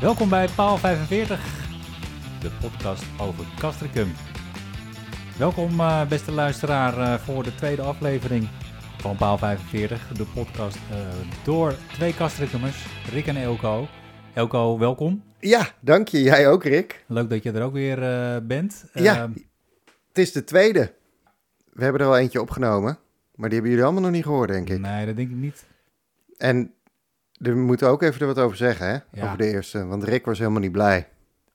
Welkom bij Paal 45, de podcast over Castricum. Welkom uh, beste luisteraar uh, voor de tweede aflevering van Paal 45, de podcast uh, door twee Castricumers, Rick en Elko. Elko, welkom. Ja, dank je. Jij ook, Rick. Leuk dat je er ook weer bent. Ja, ehm, het is de tweede. We hebben er al eentje opgenomen, maar die hebben jullie allemaal nog niet gehoord, denk ik. Nee, dat denk ik niet. En we moeten ook even er wat over zeggen, hè? Ja. Over de eerste, want Rick was helemaal niet blij.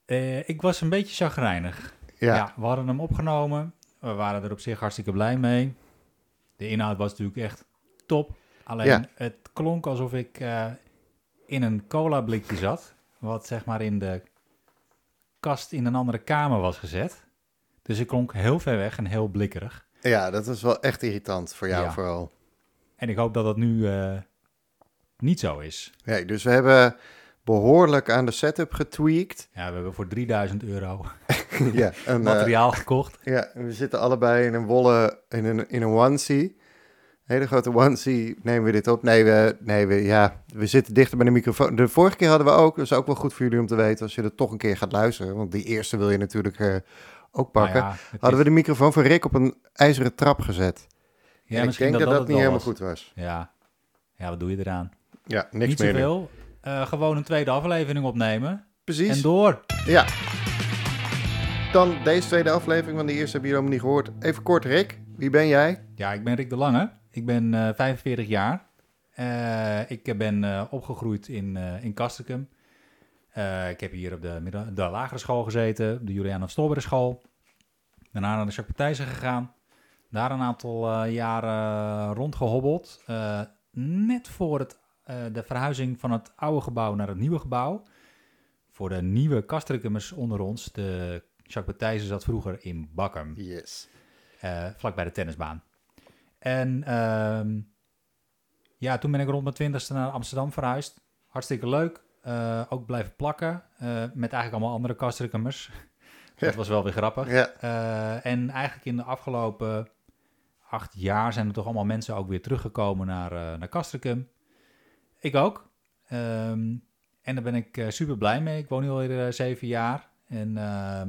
Uh, ik was een beetje chagrijnig. Ja. ja. We hadden hem opgenomen. We waren er op zich hartstikke blij mee. De inhoud was natuurlijk echt top. Alleen ja. het klonk alsof ik uh, in een cola blikje zat. Wat zeg maar in de kast in een andere kamer was gezet. Dus ik klonk heel ver weg en heel blikkerig. Ja, dat was wel echt irritant voor jou vooral. En ik hoop dat dat nu uh, niet zo is. Nee, dus we hebben behoorlijk aan de setup getweakt. Ja, we hebben voor 3000 euro ja, een, materiaal uh, gekocht. Ja, we zitten allebei in een wollen, in een, in een onesie. Hele grote onesie nemen we dit op. Nee, we, nee we, ja, we zitten dichter bij de microfoon. De vorige keer hadden we ook, dat is ook wel goed voor jullie om te weten als je er toch een keer gaat luisteren. Want die eerste wil je natuurlijk uh, ook pakken. Nou ja, hadden we de microfoon van Rick op een ijzeren trap gezet. Ja, en ik denk dat dat, dat niet helemaal goed was. Ja. ja, wat doe je eraan? Ja, niks Niet meer. zoveel. Uh, gewoon een tweede aflevering opnemen. Precies. En door. Ja. Dan deze tweede aflevering, want de eerste hebben jullie allemaal niet gehoord. Even kort, Rick. Wie ben jij? Ja, ik ben Rick de Lange. Ik ben uh, 45 jaar. Uh, ik ben opgegroeid in, in Kastrikum. ik heb hier op de, de lagere school gezeten, de Juliana Stolberg school. Daarna naar de Jacques Partijzen gegaan. Daar een aantal jaren rondgehobbeld. net voor het uh, de verhuizing van het oude gebouw naar het nieuwe gebouw. Voor de nieuwe kastrikemers onder ons. De Jacques Baptiste zat vroeger in Bakkum. Yes. Uh, vlak bij de tennisbaan. En uh, ja, toen ben ik rond mijn twintigste naar Amsterdam verhuisd. Hartstikke leuk. Uh, ook blijven plakken. met eigenlijk allemaal andere kastrikemers. Dat was wel weer grappig. Ja. en eigenlijk in de afgelopen acht jaar zijn er toch allemaal mensen ook weer teruggekomen naar, naar Castricum. Ik ook. Um, en daar ben ik uh, super blij mee. Ik woon nu al uh, zeven jaar. En uh,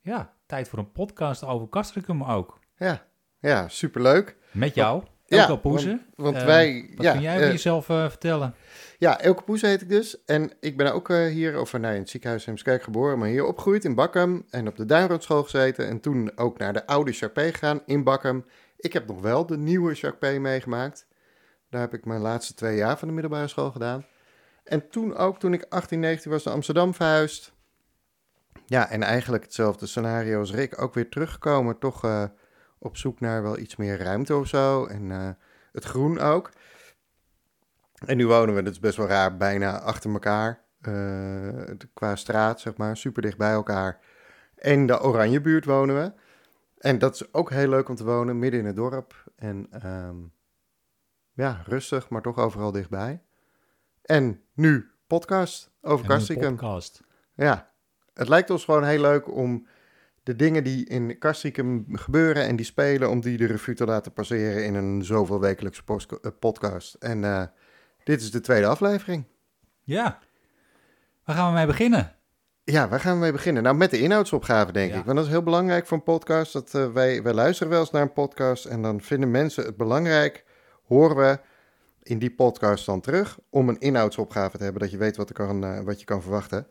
ja, tijd voor een podcast over Castricum ook. Ja, ja superleuk. Met jou, Elke ja, Poeze. Want, want ehm, wij... Wat ja, kun jij over jezelf eh, vertellen? Ja, Elke Poeze heet ik dus. En ik ben ook hier, of nee, in het ziekenhuis in Heemskerk geboren, maar hier opgegroeid in Bakkum. En op de Duinroadschool gezeten. En toen ook naar de oude Charpé gegaan in Bakkum. Ik heb nog wel de nieuwe Charpé meegemaakt. Daar heb ik mijn laatste twee jaar van de middelbare school gedaan. En toen ook, toen ik 18, 19 was, naar Amsterdam verhuisd. Ja, en eigenlijk hetzelfde scenario als Rick. Ook weer teruggekomen, toch uh, op zoek naar wel iets meer ruimte of zo. En uh, het groen ook. En nu wonen we, dat is best wel raar, bijna achter elkaar. Uh, qua straat, zeg maar, super dicht bij elkaar. En de Oranjebuurt wonen we. En dat is ook heel leuk om te wonen, midden in het dorp. En um, ja, rustig, maar toch overal dichtbij. En nu podcast over Castricum. podcast. Ja, het lijkt ons gewoon heel leuk om de dingen die in Castricum gebeuren en die spelen, om die de revue te laten passeren in een zoveel wekelijkse eh, podcast. En uh, dit is de tweede aflevering. Ja, waar gaan we mee beginnen? Ja, waar gaan we mee beginnen? Nou, met de inhoudsopgave, denk ik. Want dat is heel belangrijk voor een podcast. Dat, uh, wij, wij luisteren wel eens naar een podcast en dan vinden mensen het belangrijk horen we in die podcast dan terug om een inhoudsopgave te hebben, dat je weet wat, er kan, uh, wat je kan verwachten.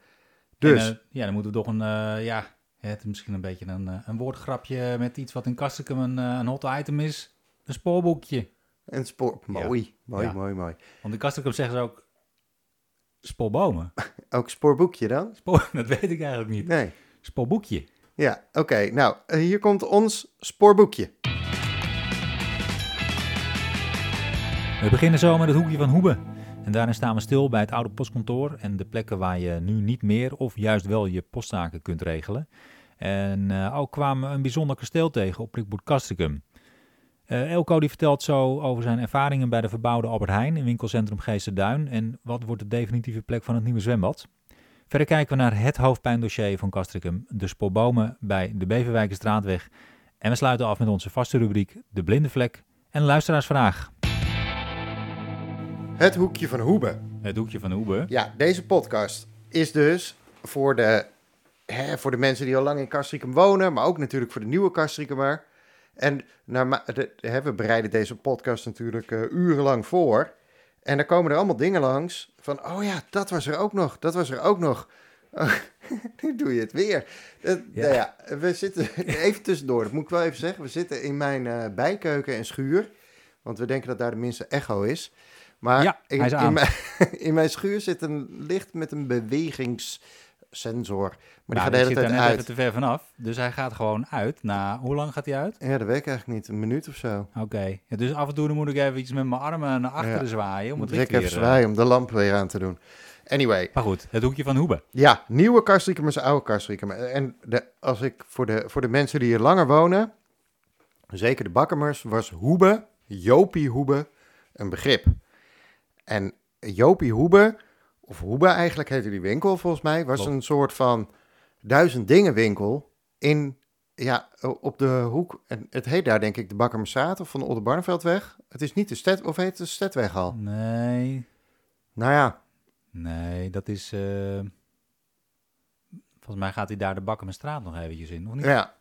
Dus. En, uh, ja, dan moeten we toch een, uh, ja, het misschien een beetje een, een woordgrapje met iets wat in Kastikum een, een hot item is. Een spoorboekje. Een spoor, mooi, ja. mooi, ja. mooi, mooi. Want in Kastikum zeggen ze ook spoorbomen. ook spoorboekje dan? Spoor, dat weet ik eigenlijk niet. Nee. Spoorboekje. Ja, oké. Okay. Nou, hier komt ons spoorboekje. We beginnen zo met het hoekje van Hoebe. En daarin staan we stil bij het oude postkantoor en de plekken waar je nu niet meer of juist wel je postzaken kunt regelen. En uh, ook kwamen we een bijzonder kasteel tegen op Prikboet Castricum. Uh, Elko die vertelt zo over zijn ervaringen bij de verbouwde Albert Heijn in winkelcentrum Geesterduin en wat wordt de definitieve plek van het nieuwe zwembad. Verder kijken we naar het hoofdpijndossier van Castricum, de spoorbomen bij de Beverwijkenstraatweg. En we sluiten af met onze vaste rubriek De Blinde Vlek en luisteraarsvraag. Het hoekje van Hoebe. Het hoekje van Hoebe. Ja, deze podcast is dus voor de, hè, voor de mensen die al lang in Castricum wonen, maar ook natuurlijk voor de nieuwe Castricummer. En naar, ma- de, hè, we bereiden deze podcast natuurlijk eh, urenlang voor. En dan komen er allemaal dingen langs van, oh ja, dat was er ook nog, dat was er ook nog. Oh, nu doe je het weer. Ja. Nou ja, we zitten, even tussendoor, dat moet ik wel even zeggen. We zitten in mijn eh, bijkeuken en schuur, want we denken dat daar de minste echo is. Maar Ja, in, hij is in, aan. mijn, in mijn schuur zit een licht met een bewegingssensor. Maar die Nou, gaat de die hele er tijd uit. even te ver vanaf. Dus hij gaat gewoon uit. Na, hoe lang gaat hij uit? Ja, dat weet ik eigenlijk niet. Een minuut of zo. Oké. Ja, dus af en toe dan moet ik even iets met mijn armen naar achteren Ja. zwaaien. Om het licht ik even eh, zwaaien om de lamp weer aan te doen. Anyway, Maar goed, het hoekje van Hoebe. ja, nieuwe Karstriekemer is oude Karstriekemer. En de, als ik voor de, voor de mensen die hier langer wonen, zeker de Bakkermers, was Hoebe, Jopie Hoebe, een begrip. En Jopie Hoebe, of Hoebe eigenlijk heette die winkel volgens mij, was een soort van duizend dingen winkel in, ja, op de hoek. En het heet daar denk ik de Bakkermerstraat of van de Oldenbarneveldweg. Het is niet de Sted, of heet het de Stedweg al? Nee, Nou ja, nee, dat is... eh, volgens mij gaat hij daar de Bakkermenstraat nog eventjes in, of niet? Ja.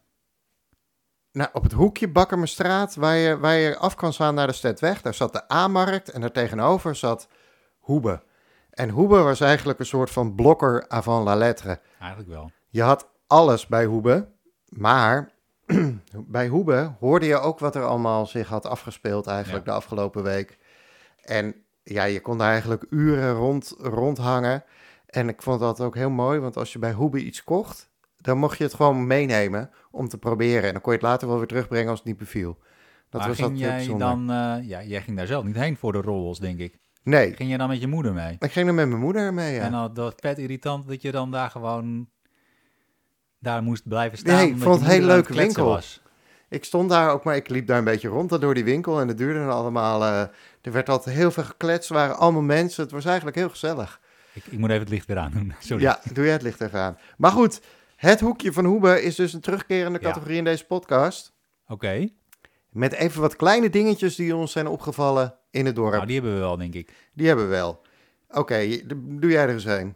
Nou, op het hoekje Bakkermestraat, waar je, waar je af kan slaan naar de Stedweg, daar zat de A-markt en daar tegenover zat Hoebe. En Hoebe was eigenlijk een soort van blokker avant la lettre. Eigenlijk wel. Je had alles bij Hoebe, maar bij Hoebe hoorde je ook wat er allemaal zich had afgespeeld eigenlijk de afgelopen week. En ja, je kon daar eigenlijk uren rond, rondhangen. En ik vond dat ook heel mooi, want als je bij Hoebe iets kocht, dan mocht je het gewoon meenemen om te proberen. En dan kon je het later wel weer terugbrengen als het niet beviel. Dat maar was ging dat heel jij dan... eh, ja, jij ging daar zelf niet heen voor de rollers, denk ik. Nee, Ging je dan met je moeder mee? ik ging er met mijn moeder mee, ja. En dan, dat was vet irritant dat je dan daar gewoon... Daar moest blijven staan. Nee, ik vond het een hele leuke winkel. Was. Ik stond daar ook, maar ik liep daar een beetje rond door die winkel. En het duurde dan allemaal. eh, er werd altijd heel veel gekletst, er waren allemaal mensen. Het was eigenlijk heel gezellig. Ik, ik moet even het licht weer aandoen. Sorry. Ja, doe jij het licht even aan. Maar goed, het hoekje van Hoebe is dus een terugkerende Ja. categorie in deze podcast. Oké. Met even wat kleine dingetjes die ons zijn opgevallen in het dorp. Nou, die hebben we wel, denk ik. Die hebben we wel. Oké, doe jij er eens een.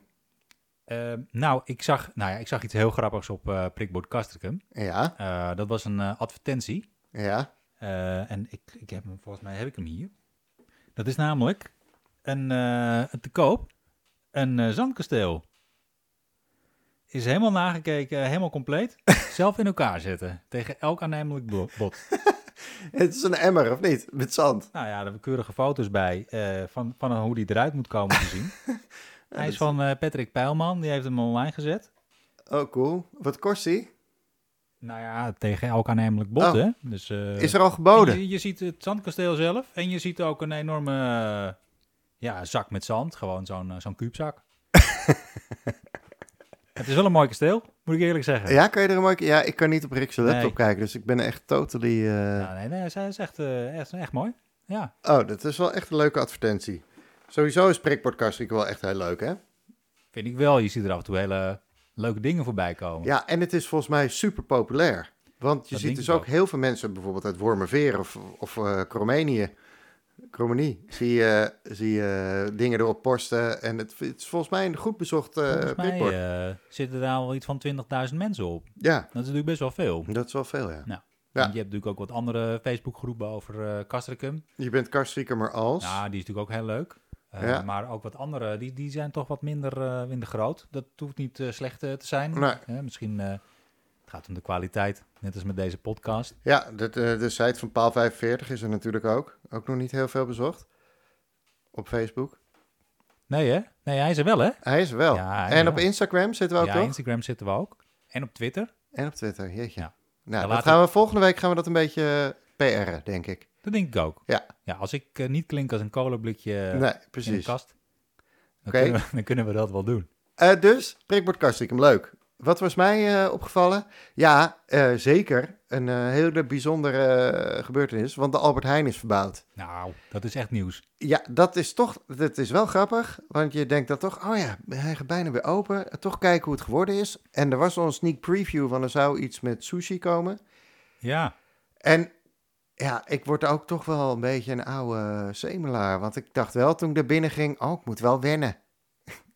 Eh, nou, ik zag, nou ja, ik zag iets heel grappigs op eh Prikbord Castricum. Ja, Eh, dat was een eh, advertentie. ja. En ik, ik heb hem, volgens mij heb ik hem hier. Dat is namelijk een, te koop, een zandkasteel. Is helemaal nagekeken, helemaal compleet. Zelf in elkaar zetten. Tegen elk aannemelijk bo- bod. Het is een emmer, of niet? Met zand. Nou ja, daar hebben keurige foto's bij eh, van, van hoe die eruit moet komen te zien. Hij is van eh, Patrick Pijlman, die heeft hem online gezet. Oh, cool. Wat kost die? Nou ja, tegen elk aannemelijk bod, Oh. hè. Dus, eh, Is er al geboden? Je, je ziet het zandkasteel zelf en je ziet ook een enorme ja, zak met zand. Gewoon zo'n zo'n kuubzak. Het is wel een mooi kasteel, moet ik eerlijk zeggen. Ja, kan je er een mooi... Ja, ik kan niet op Rick's laptop Nee. kijken, dus ik ben echt totally... eh, Ja, nee, nee, zij is echt, eh, echt, echt mooi. Ja, Oh, dat is wel echt een leuke advertentie. Sowieso is Prikpodcast wel echt heel leuk, hè? vind ik wel. Je ziet er af en toe hele leuke dingen voorbij komen. Ja, en het is volgens mij super populair. Want je Dat ziet dus ook ook. heel veel mensen, bijvoorbeeld uit Wormerveer of, of Cromenië, Cromenie, zie je, zie je dingen erop posten. En het, het is volgens mij een goed bezocht eh Volgens mij eh, zitten daar al iets van 20.000 mensen op. Ja, Dat is natuurlijk best wel veel. dat is wel veel, ja. Want je hebt natuurlijk ook wat andere Facebookgroepen over eh Castricum. Je bent karstrieker maar als. Ja, die is natuurlijk ook heel leuk. Eh, Ja. Maar ook wat andere, die, die zijn toch wat minder, eh, minder groot. Dat hoeft niet eh, slecht eh, te zijn. Nee. Eh, misschien eh, gaat om de kwaliteit, net als met deze podcast. Ja, de, de, de site van Paal 45 is er natuurlijk ook. Ook nog niet heel veel bezocht. Op Facebook. Nee hè? Nee, hij is er wel hè? Hij is er wel. Ja, en op. Instagram zitten we ook ja, toch? Instagram zitten we ook. En op Twitter. En op Twitter, jeetje. Ja. Nou, later- gaan we, volgende week gaan we dat een beetje PR'en, denk ik. Dat denk ik ook. Ja. Ja, als ik eh, niet klink als een kolenblikje nee, in de kast, dan, Oké. kunnen we, dan kunnen we dat wel doen. Eh, dus, prikbord Kastrikum, leuk. Wat was mij eh, opgevallen? Ja, eh, zeker. Een eh, hele bijzondere gebeurtenis, want de Albert Heijn is verbouwd. Nou, dat is echt nieuws. Ja, dat is toch, dat is wel grappig, want je denkt dan toch, oh ja, hij gaat bijna weer open. Toch kijken hoe het geworden is. En er was al een sneak preview van er zou iets met sushi komen. Ja, En ja, ik word ook toch wel een beetje een oude semelaar. Want ik dacht wel toen ik er binnen ging, oh, ik moet wel wennen.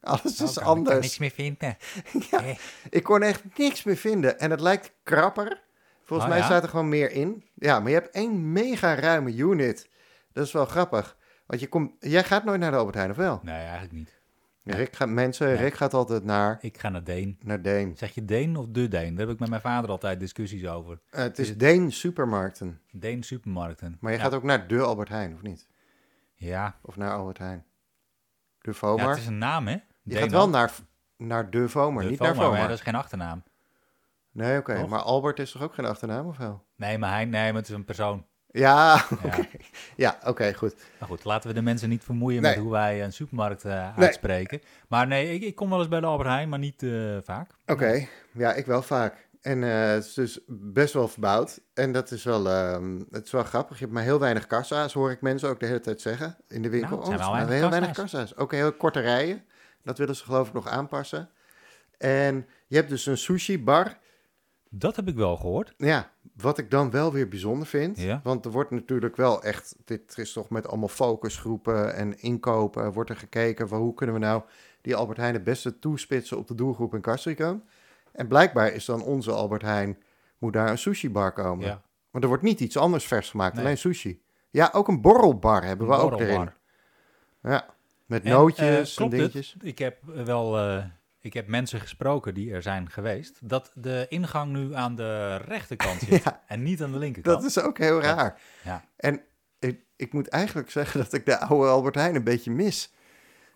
Alles is Oh, kan- Ik kan anders. niks meer vinden. Ja, ik kon echt niks meer vinden. En het lijkt krapper. Volgens Oh, mij staat er gewoon meer in. Ja, maar je hebt één mega ruime unit. Dat is wel grappig. Want je komt, jij gaat nooit naar de Albert Heijn, of wel? Nee, eigenlijk niet. Rick gaat, mensen, Nee. Rick gaat altijd naar, Ik ga naar Deen. naar Deen. Zeg je Deen of de Deen? Daar heb ik met mijn vader altijd discussies over. Eh, het Is is het- Deen supermarkten. Deen supermarkten. Maar je ja. gaat ook naar de Albert Heijn, of niet? Ja. Of naar Albert Heijn. De ja, Vomar. het is een naam, hè? Je gaat wel naar, naar de Vomar, De niet naar maar dat is geen achternaam. Nee, oké. Maar Albert is toch ook geen achternaam, of wel? Nee, maar hij, nee, maar het is een persoon. Ja, Ja. oké. Ja, oké, goed. Nou goed, laten we de mensen niet vermoeien Nee. met hoe wij een supermarkt eh, Nee. uitspreken. Maar nee, ik, ik kom wel eens bij de Albert Heijn, maar niet eh, vaak. Oké, ja, ik wel vaak. En eh, het is dus best wel verbouwd. En dat is wel, ehm, het is wel grappig. Je hebt maar heel weinig kassa's, hoor ik mensen ook de hele tijd zeggen in de winkel. Nou, zijn Oh, wel het weinig heel weinig kassa's. Ook heel korte rijen. Dat willen ze geloof ik nog aanpassen. En je hebt dus een sushi-bar. Dat heb ik wel gehoord. Ja, wat ik dan wel weer bijzonder vind. Ja. Want er wordt natuurlijk wel echt, dit is toch met allemaal focusgroepen en inkopen, wordt er gekeken van hoe kunnen we nou die Albert Heijn het beste toespitsen op de doelgroep in Castricum. En blijkbaar is dan onze Albert Heijn, moet daar een sushi-bar komen. Ja. Want er wordt niet iets anders vers gemaakt, Nee. alleen sushi. Ja, ook een borrelbar hebben we ook erin. Ja, met En, nootjes eh, en het? dingetjes. Ik heb wel eh, ik heb mensen gesproken die er zijn geweest, dat de ingang nu aan de rechterkant zit Ja. en niet aan de linkerkant. Dat is ook heel raar. Ja. En ik, ik moet eigenlijk zeggen dat ik de oude Albert Heijn een beetje mis.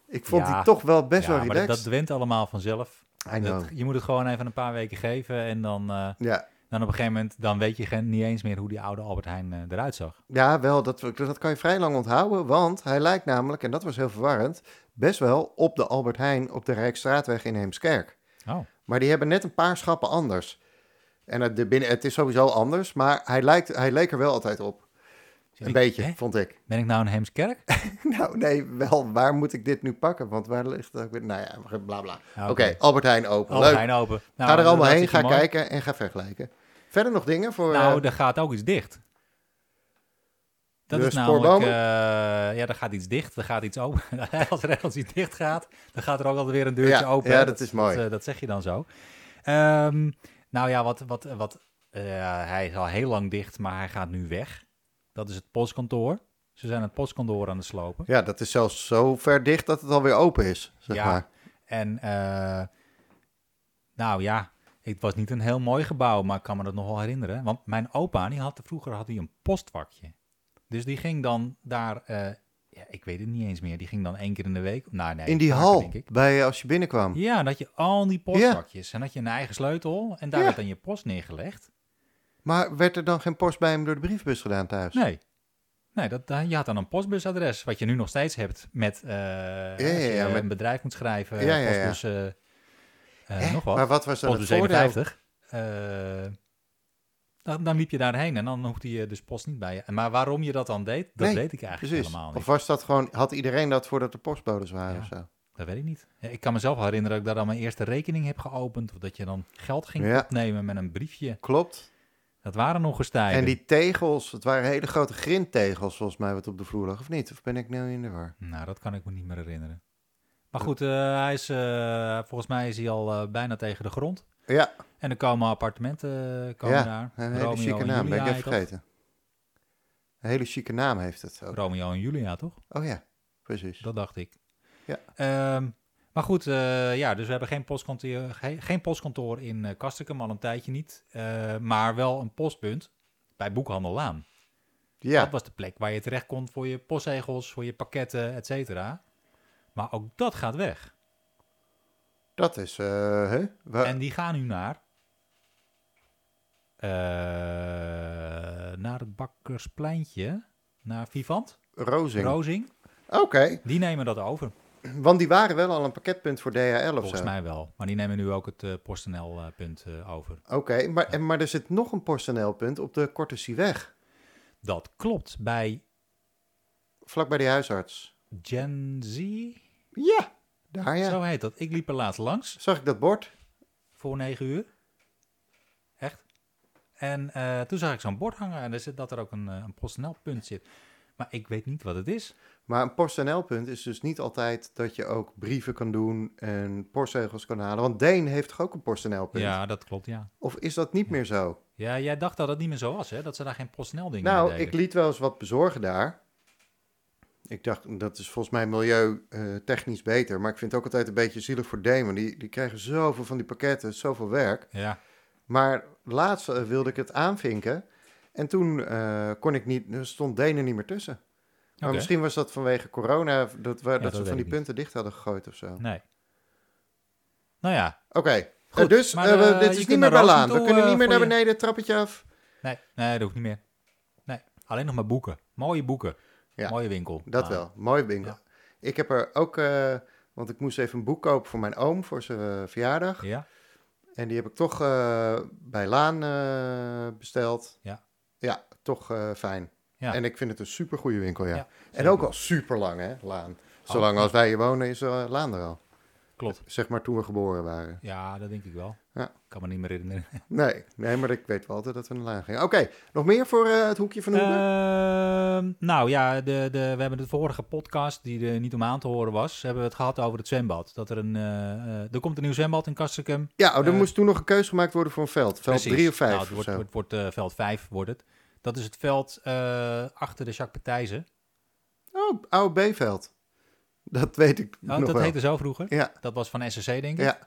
Ik vond Ja. die toch wel best wel maar dat, relaxed. dat went allemaal vanzelf. Dat- je moet het gewoon even een paar weken geven en dan, eh, Ja, dan op een gegeven moment dan weet je geen, niet eens meer hoe die oude Albert Heijn eh, eruit zag. ja, wel, dat, dat kan je vrij lang onthouden, want hij lijkt namelijk, en dat was heel verwarrend, best wel op de Albert Heijn op de Rijksstraatweg in Heemskerk. Oh, Maar die hebben net een paar schappen anders. En het, de binnen, het is sowieso anders, maar hij, lijkt, hij leek er wel altijd op. Een beetje, hè? vond ik. Ben ik nou in Heemskerk? nou, nee, wel, waar moet ik dit nu pakken? Want waar ligt dat? Nou ja, bla bla. Ja, Oké, Albert Heijn open. Albert. Heijn open. Nou, ga er allemaal heen, ga mooi. kijken en ga vergelijken. Verder nog dingen voor... Nou, eh, er gaat ook iets dicht. Dat De is namelijk, eh, ja, er gaat iets dicht, er gaat iets open. als er ergens iets dicht gaat, dan gaat er ook altijd weer een deurtje Ja, open. ja, dat is mooi. Dat, eh, dat zeg je dan zo. Ehm, nou ja, wat, wat, wat, hij is al heel lang dicht, maar hij gaat nu weg. Dat is het postkantoor. Ze zijn het postkantoor aan het slopen. ja, dat is zelfs zo ver dicht dat het alweer open is, zeg Ja. maar. En nou ja, het was niet een heel mooi gebouw, maar ik kan me dat nog wel herinneren. Want mijn opa, die had, vroeger had hij een postvakje. Dus die ging dan daar, eh, ja, ik weet het niet eens meer, die ging dan één keer in de week. Nou, nee, In die vaker, hal, denk ik. bij, eh, als je binnenkwam. Ja, dat je al die postvakjes. En dat je een eigen sleutel en daar Ja. werd dan je post neergelegd. Maar werd er dan geen post bij hem door de briefbus gedaan thuis? Nee. Nee, dat, je had dan een postbusadres, wat je nu nog steeds hebt met, als je met- een bedrijf moet schrijven, Ja, ja, ja. postbus, eh, nog wat. Maar wat was dan het voordeel? 57. eh, dan, dan liep je daarheen en dan hoefde je dus post niet bij je. Maar waarom je dat dan deed, dat Nee, weet ik eigenlijk Precies. helemaal Of niet. was dat gewoon, had iedereen dat voordat er postbodes waren Ja. of zo? Dat weet ik niet. Ja, ik kan mezelf herinneren dat ik daar dan mijn eerste rekening heb geopend. Of dat je dan geld ging Ja. opnemen met een briefje. Klopt. Dat waren nog eens tijden. En die tegels, het waren hele grote grindtegels volgens mij wat op de vloer lag, of niet? Of ben ik nu in de war? Nou, dat kan ik me niet meer herinneren. Maar goed, eh, hij is, eh, volgens mij is hij al eh, bijna tegen de grond. Ja, En er komen appartementen komen Ja, daar. een hele Romeo chique en naam, ben Julia ik even vergeten. Een hele chique naam heeft het ook. Romeo en Julia, toch? Oh ja, precies. Dat dacht ik. Ja. Ehm, maar goed, ja, dus we hebben geen postkantoor, geen, geen postkantoor in uh, Kastrikum, al een tijdje niet. Maar wel een postpunt bij Boekhandel Laan. Ja, Dat was de plek waar je terecht kon voor je postzegels, voor je pakketten, et cetera. Maar ook dat gaat weg. dat is, eh, hè? En die gaan nu naar... eh, naar het Bakkerspleintje, naar Vivant, Rozing. Rozing. Oké, Die nemen dat over. want die waren wel al een pakketpunt voor DHL of Volgens zo. mij wel. Maar die nemen nu ook het eh PostNL-punt over. Oké, maar, en- maar er zit nog een PostNL-punt op de Korte Sieweg, Dat klopt. Bij vlak bij die huisarts. Gen Z, Ja, daar ja. zo heet dat. Ik liep er laatst langs Zag ik dat bord? voor negen uur. Echt. En eh, toen zag ik zo'n bord hangen en er zit dat er ook een, eh, een PostNL-punt zit. Maar ik weet niet wat het is. Maar een PostNL-punt is dus niet altijd dat je ook brieven kan doen en postzegels kan halen. Want Deen heeft toch ook een PostNL-punt? Ja, dat klopt, ja. Of is dat niet meer zo? Ja, jij dacht dat het niet meer zo was, hè? Dat ze daar geen PostNL dingen Nou, ik liet wel eens wat bezorgen daar. Ik dacht, dat is volgens mij milieutechnisch beter. Maar ik vind het ook altijd een beetje zielig voor. Want die, die krijgen zoveel van die pakketten, zoveel werk. Ja, Maar laatst eh, wilde ik het aanvinken. En toen eh, kon ik niet, er stond Deen er niet meer tussen. Maar misschien was dat vanwege corona, dat, we, dat, dat ze van die punten dicht hadden gegooid of zo. nee. Nou ja, Oké, Goed, eh, dus maar, eh, we- eh, dit is niet meer. Rozentoel, We kunnen eh, niet meer naar je- beneden, trappetje af. nee, nee, dat hoeft niet meer. Nee, alleen nog maar boeken. Mooie boeken. Ja, Mooie winkel. Dat wel, mooi winkel. Ja. Ik heb er ook, eh, want ik moest even een boek kopen voor mijn oom voor zijn eh, verjaardag. Ja, En die heb ik toch eh, bij Laan besteld. Ja. Ja, toch fijn. Ja. En ik vind het een super goede winkel, ja. Ja, en ook al super lang, hè, Laan. Zolang als wij hier wonen is Laan er al. klopt. Zeg maar toen we geboren waren. Ja, dat denk ik wel. Ja. Kan me niet meer herinneren. Nee, nee, maar ik weet wel altijd dat we naar Laan gingen. Oké, nog meer voor eh, het hoekje van Hoeben? Ehm, nou ja, de, de, we hebben de vorige podcast, die er niet om aan te horen was, hebben we het gehad over het zwembad. Dat er een, eh, er komt een nieuw zwembad in Kastrikum. ja, oh, er moest toen nog een keuze gemaakt worden voor een veld. Veld Precies. 3 of 5 Nou, het wordt, wordt, wordt veld 5 wordt het. Dat is het veld achter de Jacques Petijzen. Oh, oude B-veld. Dat weet ik Oh, nog dat wel. heette zo vroeger. Ja, Dat was van SSC, denk ik. ja,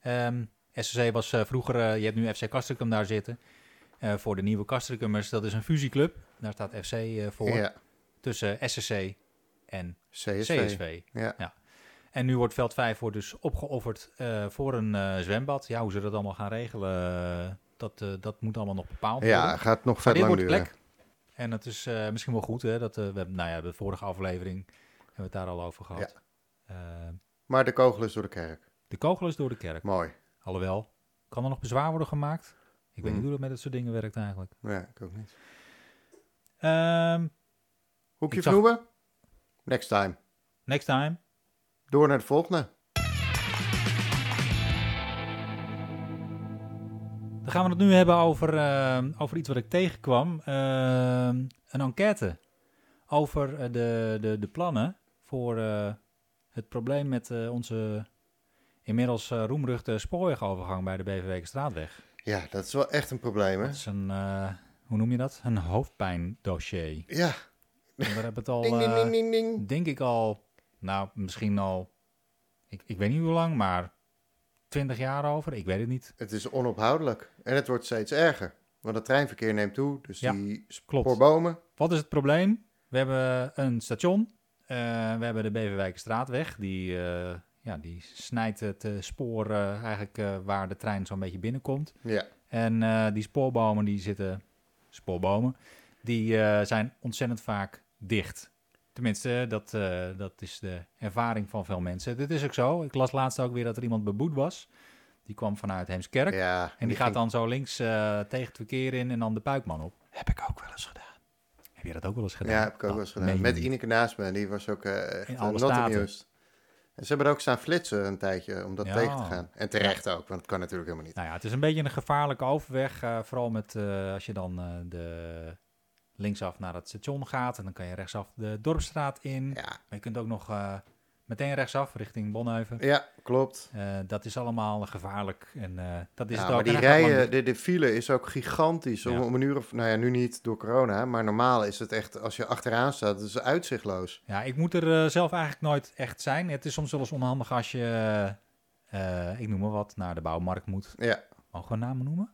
Ehm, SSC was eh, vroeger, eh, je hebt nu FC Castricum daar zitten. Eh, voor de nieuwe Castricumers, dat is een fusieclub. Daar staat FC voor. ja. Tussen SSC en CSV. CSV. Ja. En nu wordt veld 5 wordt dus opgeofferd voor een zwembad. Ja, hoe ze dat allemaal gaan regelen, dat, dat moet allemaal nog bepaald worden. ja, gaat nog dit lang duren. plek. En het is misschien wel goed, hè, dat we hebben, nou ja, de vorige aflevering hebben we het daar al over gehad. Eh, Maar de kogel is door de kerk. de kogel is door de kerk. Mooi. Alhoewel, kan er nog bezwaar worden gemaakt? Ik weet Hmm. niet hoe dat met dat soort dingen werkt eigenlijk. Ja, ik ook niet. Ehm, Hoekje zag-? Next time. next time. Door naar de volgende. Dan gaan we het nu hebben over, eh, over iets wat ik tegenkwam. Eh, een enquête over eh, de, de, de plannen voor eh, het probleem met eh, onze inmiddels eh, roemruchte spoorwegovergang bij de BVW Straatweg. Ja, dat is wel echt een probleem, hè? Dat is een, eh, hoe noem je dat? Een hoofdpijndossier. Ja. En daar hebben we het al, Ding, ding, eh, ding, ding, ding. denk ik al, nou misschien al, ik, ik weet niet hoe lang, maar 20 jaar over. Ik weet het niet. Het is onophoudelijk. En het wordt steeds erger. Want het treinverkeer neemt toe. Dus Ja, die klopt. spoorbomen. Wat is het probleem? We hebben een station. eh, we hebben de Beverwijkerstraatweg. Die, eh, ja, die snijdt het eh, spoor eh, eigenlijk eh, waar de trein zo'n beetje binnenkomt. Ja. En eh, die spoorbomen die zitten... Spoorbomen. Die eh, zijn ontzettend vaak dicht. Tenminste, dat, eh, dat is de ervaring van veel mensen. Dit is ook zo. Ik las laatst ook weer dat er iemand beboet was. Die kwam vanuit Heemskerk. Ja. en die, gaat ging- dan zo links eh, tegen het verkeer in en dan de puikman op. Heb ik ook wel eens gedaan. Heb je dat ook wel eens gedaan? Ja, heb ik ook Oh, wel eens gedaan. Met. Ineke naast me. Die was ook eh, echt In alle not staten. En ze hebben er ook staan flitsen een tijdje om dat Ja. tegen te gaan. En terecht ook, want het kan natuurlijk helemaal niet. Nou ja, het is een beetje een gevaarlijke overweg. eh, vooral met, eh, als je dan eh, de linksaf naar het station gaat. En dan kan je rechtsaf de Dorpsstraat in. Ja, Maar je kunt ook nog meteen rechtsaf richting Bonheuven. ja klopt. Eh, dat is allemaal gevaarlijk. En eh, dat is Ja, het maar die rijen, de, de file is ook gigantisch. Om, Ja. om een uur of, nou ja, nu niet door corona, maar normaal is het echt, als je achteraan staat, het is uitzichtloos. Ja, ik moet er eh, zelf eigenlijk nooit echt zijn. Het is soms wel eens onhandig als je, ik noem maar wat, naar de bouwmarkt moet. Ja, Mogen we namen noemen?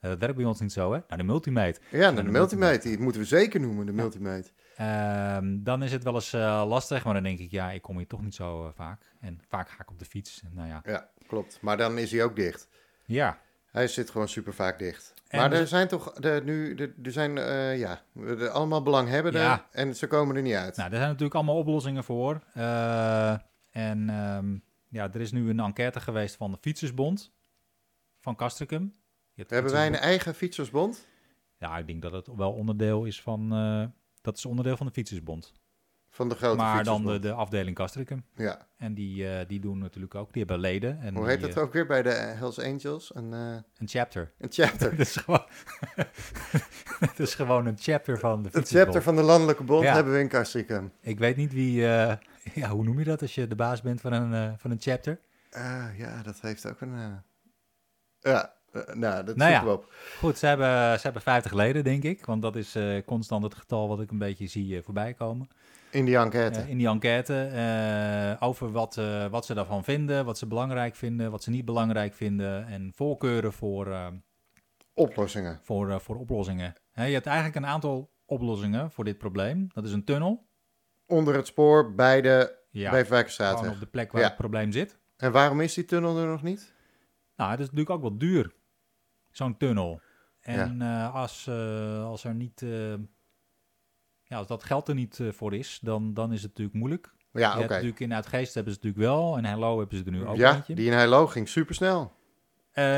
Dat werkt bij ons niet zo, hè? Nou, de Multimate. ja de de Multimate, die moeten we zeker noemen, de Multimate. Ehm, dan is het wel eens eh, lastig, maar dan denk ik, ja, ik kom hier toch niet zo eh, vaak. En vaak ga ik op de fiets. En, nou ja. Ja, klopt. Maar dan is hij ook dicht. Ja, Hij zit gewoon super vaak dicht. En maar dus- er zijn toch de, nu, de, er zijn eh, ja, de, allemaal belanghebbenden Ja. en ze komen er niet uit. nou, daar zijn natuurlijk allemaal oplossingen voor. En ehm, ja, er is nu een enquête geweest van de Fietsersbond van Castricum. Hebben wij een eigen fietsersbond? Ja, ik denk dat het wel onderdeel is van... eh, dat is onderdeel van de Fietsersbond. Van de grote maar dan de, de afdeling Castricum. Ja. En die, eh, die doen natuurlijk ook, die hebben leden. En Hoe heet die, dat eh, ook weer bij de Hells Angels? Een, eh, Een chapter. een chapter. Het is gewoon, is gewoon een chapter van de Het fietsersbond. chapter van de Landelijke Bond Ja. hebben we in Castricum. Ik weet niet wie, eh, ja, hoe noem je dat als je de baas bent van een, eh, van een chapter? Ja, dat heeft ook een... eh, Ja, eh, nou, dat Nou ja. we op. Goed, ze hebben, ze hebben 50 leden, denk ik. Want dat is eh, constant het getal wat ik een beetje zie eh, voorbij komen. In die enquête. Eh, in die enquête. eh, over wat, eh, wat ze daarvan vinden, wat ze belangrijk vinden, wat ze niet belangrijk vinden. En voorkeuren voor, eh, Oplossingen. voor, eh, voor oplossingen. Je hebt eigenlijk een aantal oplossingen voor dit probleem. Dat is een tunnel. Onder het spoor bij de Ja, Beverwijkerstraat. gewoon op de plek waar Ja. het probleem zit. En waarom is die tunnel er nog niet? Nou, het is natuurlijk ook wel duur, zo'n tunnel. En eh, als, eh, als er niet, eh, ja, als dat geld er niet voor is, dan, dan is het natuurlijk moeilijk. Ja, oké. hebt natuurlijk in Uitgeest hebben ze het natuurlijk wel, en Hello hebben ze er nu ook Ja, eentje. die in Heilo ging supersnel.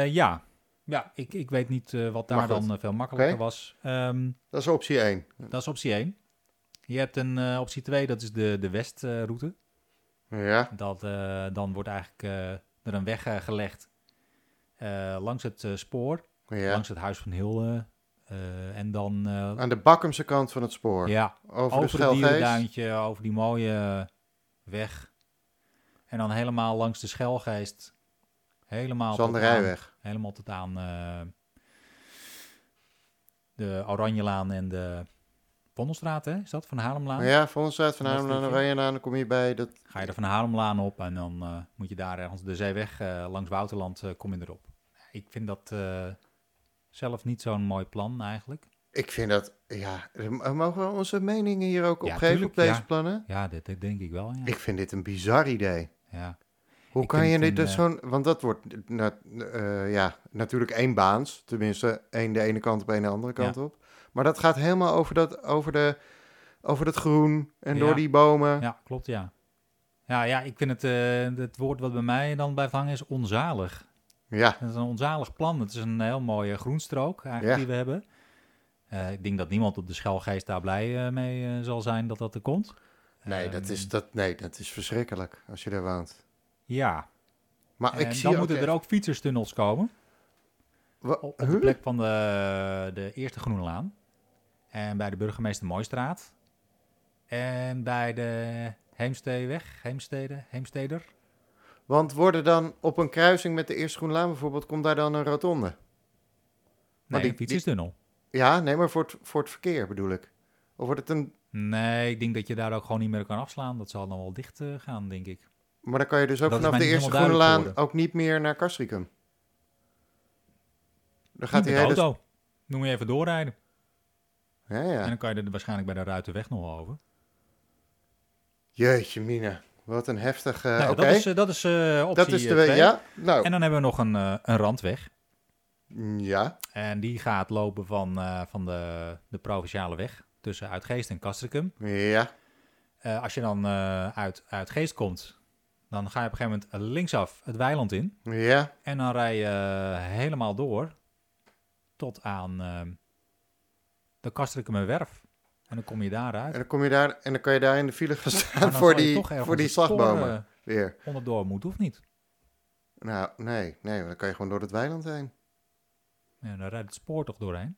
Ja, ja ik, ik weet niet wat daar dan veel makkelijker was. Ehm, Dat is optie 1. dat is optie 1. Je hebt een optie 2, dat is de, de westroute. Ja, Dat, dan wordt eigenlijk er een weg gelegd langs het eh, spoor, ja. langs het Huis van Hilde. eh, en dan eh, Aan de Bakkumse kant van het spoor. ja, Over, over de het dierenduintje, over die mooie weg. En dan helemaal langs de Schelgeest. Helemaal tot aan, helemaal tot aan eh, de Oranjelaan en de Vondelstraat, hè? Is dat van Haarlemlaan? Ja, Vondelstraat van Dat Haarlem naar stukje. Oranjelaan, dan kom je bij dat... Ga je er van Haarlemlaan op en dan eh, moet je daar ergens de zeeweg eh, langs Wouterland eh, kom je erop. Ik vind dat eh, zelf niet zo'n mooi plan eigenlijk. Ik vind dat, ja, eh, mogen we onze meningen hier ook op Ja, geven tuurlijk, op deze ja. plannen? Ja, dit, dit denk ik wel. Ja. Ik vind dit een bizar idee. ja. Hoe Ik kan je het dit dus eh, zo'n, want dat wordt na- eh, ja, natuurlijk één baans, tenminste één de ene kant op, één de andere kant op. Maar dat gaat helemaal over dat, over de, over dat groen en door die bomen. Ja, klopt, ja. Ja, ja ik vind het, eh, het woord wat bij mij dan blijft hangen is onzalig. Ja, Het is een onzalig plan. Het is een heel mooie groenstrook eigenlijk Ja. die we hebben. Eh, ik denk dat niemand op de Schelgeest daar blij eh, mee eh, zal zijn dat dat er komt. nee, dat Ehm, is, dat, nee, dat is verschrikkelijk als je daar woont. Ja, Maar en ik zie dan moeten er ook fietserstunnels komen. Op, op de plek van de, de Eerste Groene Laan. En bij de Burgemeester Mooistraat. En bij de Heemsteeweg, Heemstede, Heemsteder. Want worden dan op een kruising met de Eerste Groenlaan bijvoorbeeld, komt daar dan een rotonde? Nee, die- fietserstunnel. Ja, nee, maar voor het, voor het verkeer bedoel ik. Of wordt het een... Nee, ik denk dat je daar ook gewoon niet meer kan afslaan. Dat zal dan wel dicht eh, gaan, denk ik. Maar dan kan je dus ook Dat vanaf de Eerste helemaal Groene duidelijk Laan ook niet meer naar Castricum. Dan gaat met de hele... auto. Moet je even doorrijden. Ja, En ja. dan kan je er waarschijnlijk bij de Ruitenweg nog over. Jeetje mina, wat een heftig... eh, Nou, Dat is, eh, dat is eh, optie dat is de... we- twee. Ja, nou, En dan hebben we nog een, een randweg. mm, ja. En die gaat lopen van, van de, de provinciale weg tussen Uitgeest en Castricum. Ja, als je dan uit, uit Geest komt, dan ga je op een gegeven moment linksaf het weiland in. ja. En dan rij je helemaal door tot aan de Castricumwerf. En dan kom je daaruit. En dan kom je daar... En dan kan je daar in de file gaan staan voor die, voor die het spoor, slagbomen eh, weer. onderdoor moet, of niet? Nou, nee, nee, dan kan je gewoon door het weiland heen. Ja, dan rijdt het spoor toch doorheen?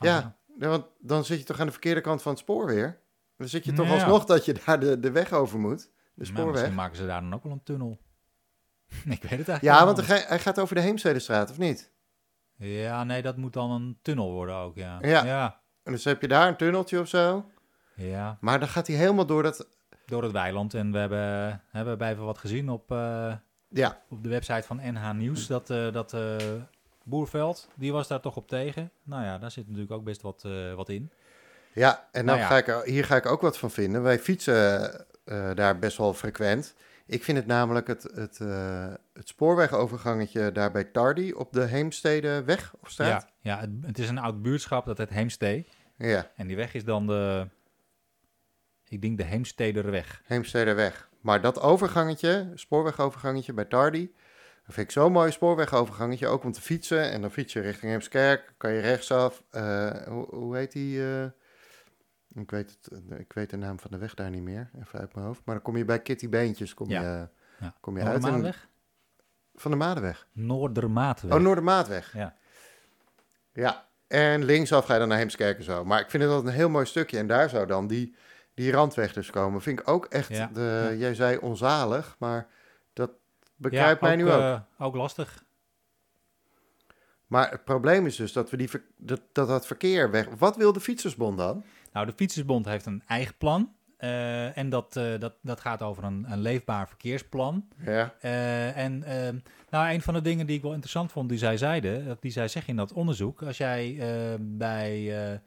Ja. we- want dan zit je toch aan de verkeerde kant van het spoor weer? Dan zit je toch Ja. alsnog dat je daar de, de weg over moet. De spoorweg. misschien maken ze daar dan ook wel een tunnel. ik weet het eigenlijk Ja, want hij, gaat over de Heemstedestraat, of niet? Ja, nee, dat moet dan een tunnel worden ook, ja. Ja. ja. En dus heb je daar een tunneltje of zo. Ja, Maar dan gaat hij helemaal door dat... door het weiland. En we hebben, hebben bij even wat gezien op, eh, Ja, op de website van NH Nieuws. Dat, eh, dat eh, Boerveld, die was daar toch op tegen. Nou ja, daar zit natuurlijk ook best wat, wat in. ja en dan Nou ja. Ga ik, hier ga ik ook wat van vinden. Wij fietsen daar best wel frequent. Ik vind het namelijk het, het, eh, het spoorwegovergangetje daar bij Tardy op de Heemstedeweg of straat. Ja, ja het, het is een oud buurtschap, dat heet Heemstee. Ja, En die weg is dan de, ik denk de Heemstederweg. Heemstedeweg. Maar dat overgangetje, spoorwegovergangetje bij Tardy, dat vind ik zo'n mooi spoorwegovergangetje, ook om te fietsen. En dan fiets je richting Heemskerk, kan je rechtsaf. eh, hoe, hoe heet die? eh, Ik weet, het, eh, ik weet de naam van de weg daar niet meer, even uit mijn hoofd. Maar dan kom je bij Kitty Beentjes kom Ja. je, Ja. kom je uit. Noordermaatweg? van de Madenweg. Noordermaatweg. Oh, Noordermaatweg. Ja. Ja, en linksaf ga je dan naar Heemskerk en zo. Maar ik vind het altijd een heel mooi stukje. En daar zou dan die, die randweg dus komen. Vind ik ook echt, Ja, de, ja. jij zei onzalig, maar dat begrijpt ja, mij nu ook. eh, ook lastig. Maar het probleem is dus dat we die, dat, dat, dat verkeer weg... Wat wil de Fietsersbond dan? Nou, de Fietsersbond heeft een eigen plan. eh, en dat, eh, dat, dat gaat over een, een leefbaar verkeersplan. Ja, Eh, en ehm, nou, een van de dingen die ik wel interessant vond, die zij zeiden, dat die zij zeggen in dat onderzoek, als jij eh, bij,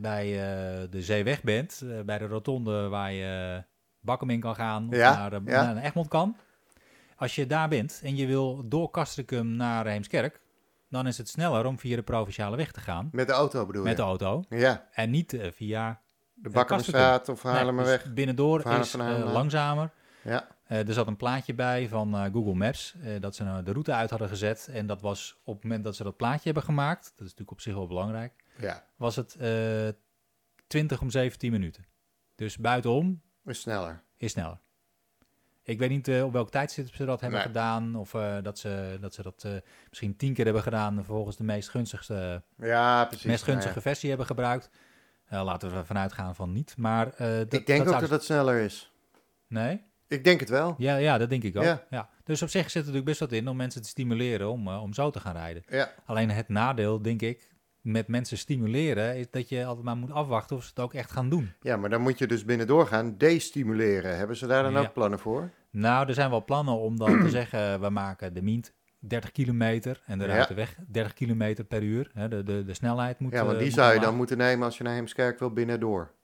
bij de Zeeweg bent, bij de rotonde waar je Bakkum in kan gaan, of Ja, naar, de, ja. naar Egmond kan, als je daar bent en je wil door Castricum naar Heemskerk, dan is het sneller om via de provinciale weg te gaan met de auto bedoel met je? de auto Ja, en niet eh, via de Bakkerstraat of Nee, Haarlemmerweg. dus binnendoor is eh, langzamer. Ja, Eh, er zat een plaatje bij van eh, Google Maps, eh, dat ze nou de route uit hadden gezet. En dat was op het moment dat ze dat plaatje hebben gemaakt, dat is natuurlijk op zich wel belangrijk, ja, was het eh 20 om 17 minuten. Dus buitenom is sneller. is sneller. Ik weet niet eh, op welk tijdstip ze dat hebben Nee. gedaan, of eh, dat ze dat, ze dat eh, misschien tien keer hebben gedaan en vervolgens de meest gunstigste, Ja, precies. meest gunstige Nou versie hebben gebruikt. Laten we ervan uitgaan van niet, maar... dat, Ik denk ook zou dat dus- het sneller is. Nee? Ik denk het wel. Ja, ja, dat denk ik ook. Ja. Ja. Dus op zich zit er natuurlijk best wat in om mensen te stimuleren om, om zo te gaan rijden. Ja, Alleen het nadeel, denk ik, met mensen stimuleren, is dat je altijd maar moet afwachten of ze het ook echt gaan doen. ja, maar dan moet je dus binnendoor gaan destimuleren. Hebben ze daar dan Ja. ook plannen voor? Nou, er zijn wel plannen om dan te zeggen, we maken de Mient 30 kilometer en de Ja. Ruitenweg 30 kilometer per uur. Hè, de, de, de snelheid moet Ja, want eh, die zou je dan moeten nemen als je naar Heemskerk wil binnendoor.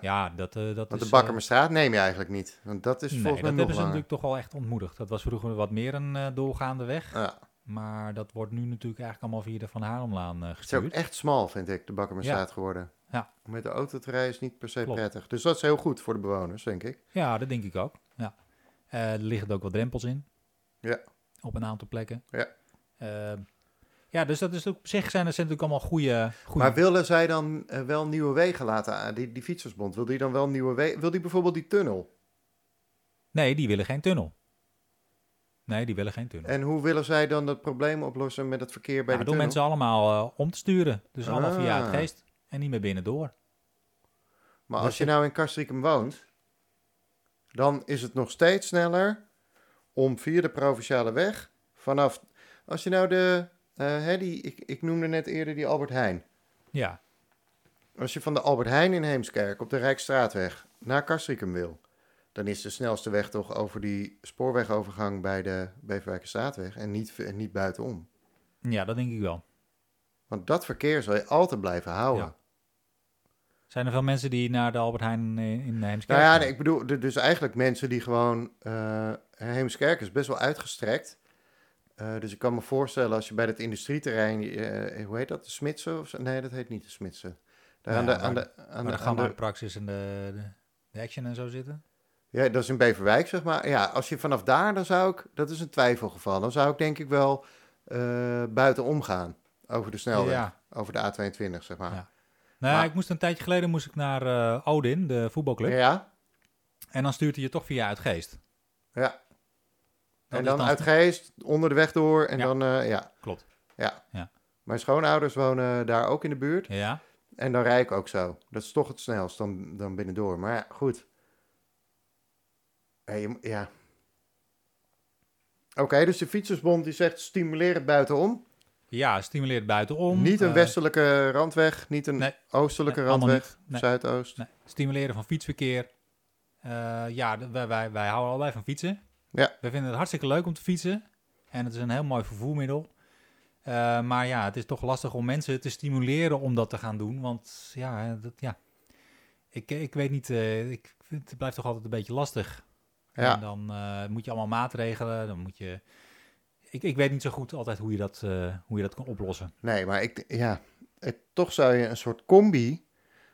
Ja, dat, eh, dat Want is... de eh, Bakkermestraat neem je eigenlijk niet. Want dat is nee, volgens dat mij nog hebben ze natuurlijk toch wel echt ontmoedigd. Dat was vroeger wat meer een doorgaande weg. Ja. Maar dat wordt nu natuurlijk eigenlijk allemaal via de Van Haarlemlaan eh Het is ook gestuurd. echt smal, vind ik, de Bakkermestraat geworden. Ja. Om met de auto te rijden is niet per se Klopt. prettig. Dus dat is heel goed voor de bewoners, denk ik. Ja, dat denk ik ook. Ja. Eh, er liggen ook wat drempels in. Ja. Op een aantal plekken. Ja. Eh, ja, dus dat is ook, op zich zijn dat zijn natuurlijk allemaal goede... goede Maar willen zij dan wel nieuwe wegen laten aan? Die, die fietsersbond, wil die dan wel nieuwe wegen? Wil die bijvoorbeeld die tunnel? Nee, die willen geen tunnel. Nee, die willen geen tunnel. En hoe willen zij dan dat probleem oplossen met het verkeer bij Nou, de door tunnel? mensen allemaal eh, om te sturen. Dus allemaal via Ah. het geest. En niet meer binnendoor. Maar als je nou in Castricum woont, dan is het nog steeds sneller om via de provinciale weg vanaf... Als je nou de... eh, hè, die, ik, ik noemde net eerder die Albert Heijn. Ja, Als je van de Albert Heijn in Heemskerk op de Rijksstraatweg naar Castricum wil, dan is de snelste weg toch over die spoorwegovergang bij de Beverwijkerstraatweg en niet, en niet buitenom. ja, dat denk ik wel. Want dat verkeer zal je altijd blijven houden. Ja. Zijn er veel mensen die naar de Albert Heijn in, in Heemskerk Nou ja, nee, ik bedoel, dus eigenlijk mensen die gewoon... eh Heemskerk is best wel uitgestrekt. Eh, dus ik kan me voorstellen als je bij dat industrieterrein... eh, hoe heet dat? De Smitsen? Of? Nee, dat heet niet de Smitsen. Daar Ja, aan de, aan de, aan de, praxis en de, de action en zo zitten? Ja, dat is in Beverwijk, zeg maar. Ja, als je vanaf daar, dan zou ik... Dat is een twijfelgeval. Dan zou ik denk ik wel eh buiten omgaan. Over de snelweg. Ja. Over de A22, zeg maar. Ja. Nou, Maar- ik moest een tijdje geleden moest ik naar eh, Odin, de voetbalclub. Ja, En dan stuurt hij je toch via Uitgeest. ja. Dat en dan uit Geest, onder de weg door. En Ja. dan, eh, ja. Klopt. Ja. Ja. Mijn schoonouders wonen daar ook in de buurt. Ja, En dan rijd ik ook zo. Dat is toch het snelst dan, dan binnendoor. Maar ja, goed. Je ja. Oké, dus de Fietsersbond die zegt stimuleer het buitenom. ja stimuleert buitenom. niet een eh, westelijke randweg, niet een nee. oostelijke Nee, randweg. Nee. zuidoost. nee, stimuleren van fietsverkeer. Eh, ja, wij, wij, wij houden allebei van fietsen. Ja. We vinden het hartstikke leuk om te fietsen. En het is een heel mooi vervoermiddel. Eh, maar ja, het is toch lastig om mensen te stimuleren om dat te gaan doen. Want ja, dat, ja. Ik, ik weet niet, ik vind, het blijft toch altijd een beetje lastig. Ja. En dan eh, moet je allemaal maatregelen. Dan moet je. Ik, ik weet niet zo goed altijd hoe je dat, eh, hoe je dat kan oplossen. Nee, maar ik, ja, het, toch zou je een soort combi.